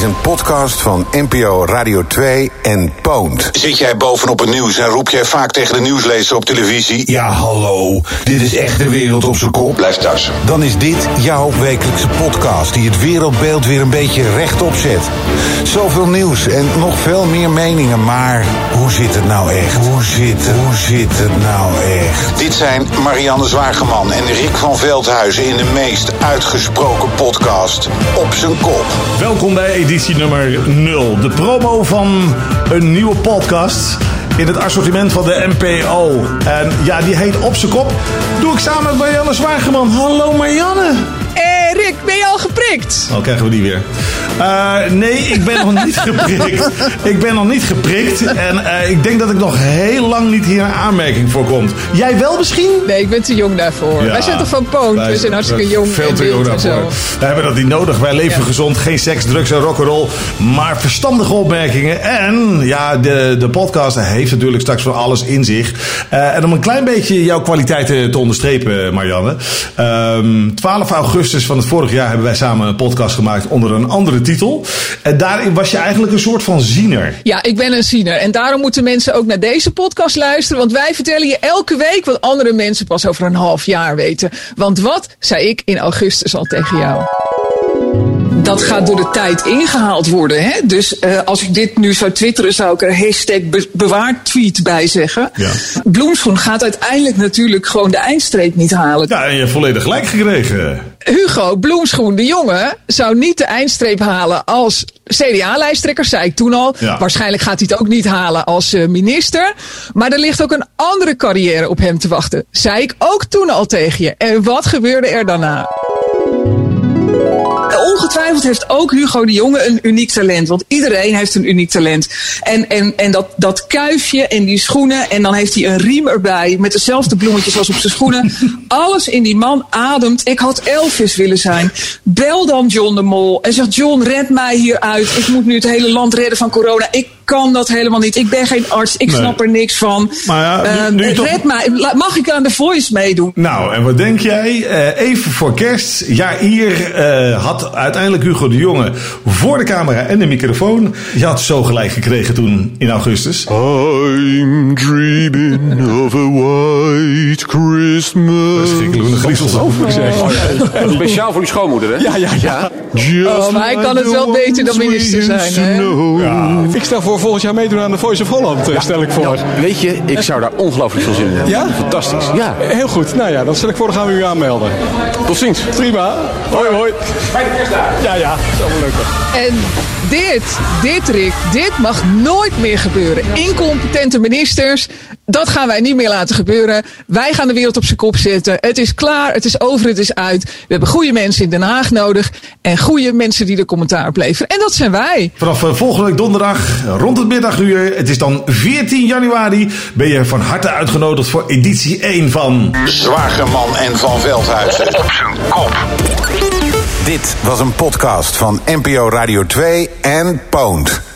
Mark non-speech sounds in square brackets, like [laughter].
is een podcast van NPO Radio 2 en Poont. Zit jij bovenop het nieuws en roep jij vaak tegen de nieuwslezer op televisie? Ja, hallo. Dit is echt de wereld op zijn kop. Blijf thuis. Dan is dit jouw wekelijkse podcast die het wereldbeeld weer een beetje rechtop zet. Zoveel nieuws en nog veel meer meningen, maar hoe zit het nou echt? Hoe zit het, hoe zit het nou echt? Dit zijn Marianne Zwageman en Rick van Veldhuizen in de meest uitgesproken podcast op zijn kop. Welkom bij editie nummer 0. De promo van een nieuwe podcast in het assortiment van de NPO. En ja, die heet Op z'n kop. Doe ik samen met Marianne Zwageman. Hallo Marianne. Hé Rick, ben je al geprikt? Oh, krijgen we die weer. Uh, nee, ik ben nog niet [laughs] geprikt. Ik ben nog niet geprikt. En uh, ik denk dat ik nog heel lang niet hier een aanmerking voor komt. Jij wel misschien? Nee, ik ben te jong daarvoor. Ja, wij zijn toch van Poont? We zijn hartstikke jong Veel te jong daarvoor. Wij hebben dat niet nodig. Wij leven ja. gezond. Geen seks, drugs en rock'n'roll. Maar verstandige opmerkingen. En ja, de, de podcast heeft natuurlijk straks voor alles in zich. Uh, en om een klein beetje jouw kwaliteiten te onderstrepen, Marianne. Um, 12 augustus van vorig jaar hebben wij samen een podcast gemaakt onder een andere titel. En daarin was je eigenlijk een soort van ziener. Ja, ik ben een ziener. En daarom moeten mensen ook naar deze podcast luisteren. Want wij vertellen je elke week wat andere mensen pas over een half jaar weten. Want wat zei ik in augustus al tegen jou? Dat gaat door de tijd ingehaald worden. Hè? Dus uh, als ik dit nu zou twitteren, zou ik er hashtag be bewaard tweet bij zeggen. Ja. Bloemschoen gaat uiteindelijk natuurlijk gewoon de eindstreep niet halen. Ja, en je hebt volledig gelijk gekregen. Hugo Bloemschoen, de jongen, zou niet de eindstreep halen als CDA-lijsttrekker, zei ik toen al. Ja. Waarschijnlijk gaat hij het ook niet halen als uh, minister. Maar er ligt ook een andere carrière op hem te wachten. Zei ik ook toen al tegen je. En wat gebeurde er daarna? Ongetwijfeld heeft ook Hugo de Jonge een uniek talent. Want iedereen heeft een uniek talent. En, en, en dat, dat kuifje en die schoenen. En dan heeft hij een riem erbij. Met dezelfde bloemetjes als op zijn schoenen. [laughs] Alles in die man ademt. Ik had Elvis willen zijn. Bel dan John de Mol. En zeg John, red mij hieruit. Ik moet nu het hele land redden van corona. Ik kan dat helemaal niet. Ik ben geen arts. Ik Nee. snap er niks van. Maar ja, nu- nu toch- red mij. La- Mag ik aan de Voice meedoen? Nou, en wat denk jij? Eh, even voor kerst. Jair eh had uiteindelijk Hugo de Jonge voor de camera en de microfoon. Je had zo gelijk gekregen toen in augustus. I'm dreaming of a white Christmas. Schrikkelijk, een griezels over. Speciaal voor uw schoonmoeder, hè? Ja, ja, ja. Just Oh, maar hij kan het wel beter dan minister zijn, hè? know. Ik stel voor volgend jaar meedoen aan de Voice of Holland, eh, stel ik voor. Weet je, ik zou daar ongelooflijk veel zin in hebben. Ja? Fantastisch. Ja. Heel goed, nou ja, dan stel ik voor, dan gaan we u aanmelden. Tot ziens. Prima. Hoi, hoi. Fijne kerstdagen. Ja, ja, dat is allemaal leuk. En dit, dit Rick, dit mag nooit meer gebeuren. Incompetente ministers, dat gaan wij niet meer laten gebeuren. Wij gaan de wereld op zijn kop zetten. Het is klaar, het is over, het is uit. We hebben goede mensen in Den Haag nodig. En goede mensen die er commentaar op leveren. En dat zijn wij. Vanaf eh, volgende week donderdag rond het middaguur. Het is dan 14 januari. Ben je van harte uitgenodigd voor editie 1 van... Zwageman en Van Veldhuizen [laughs] op zijn kop. Dit was een podcast van NPO Radio 2 en Poont.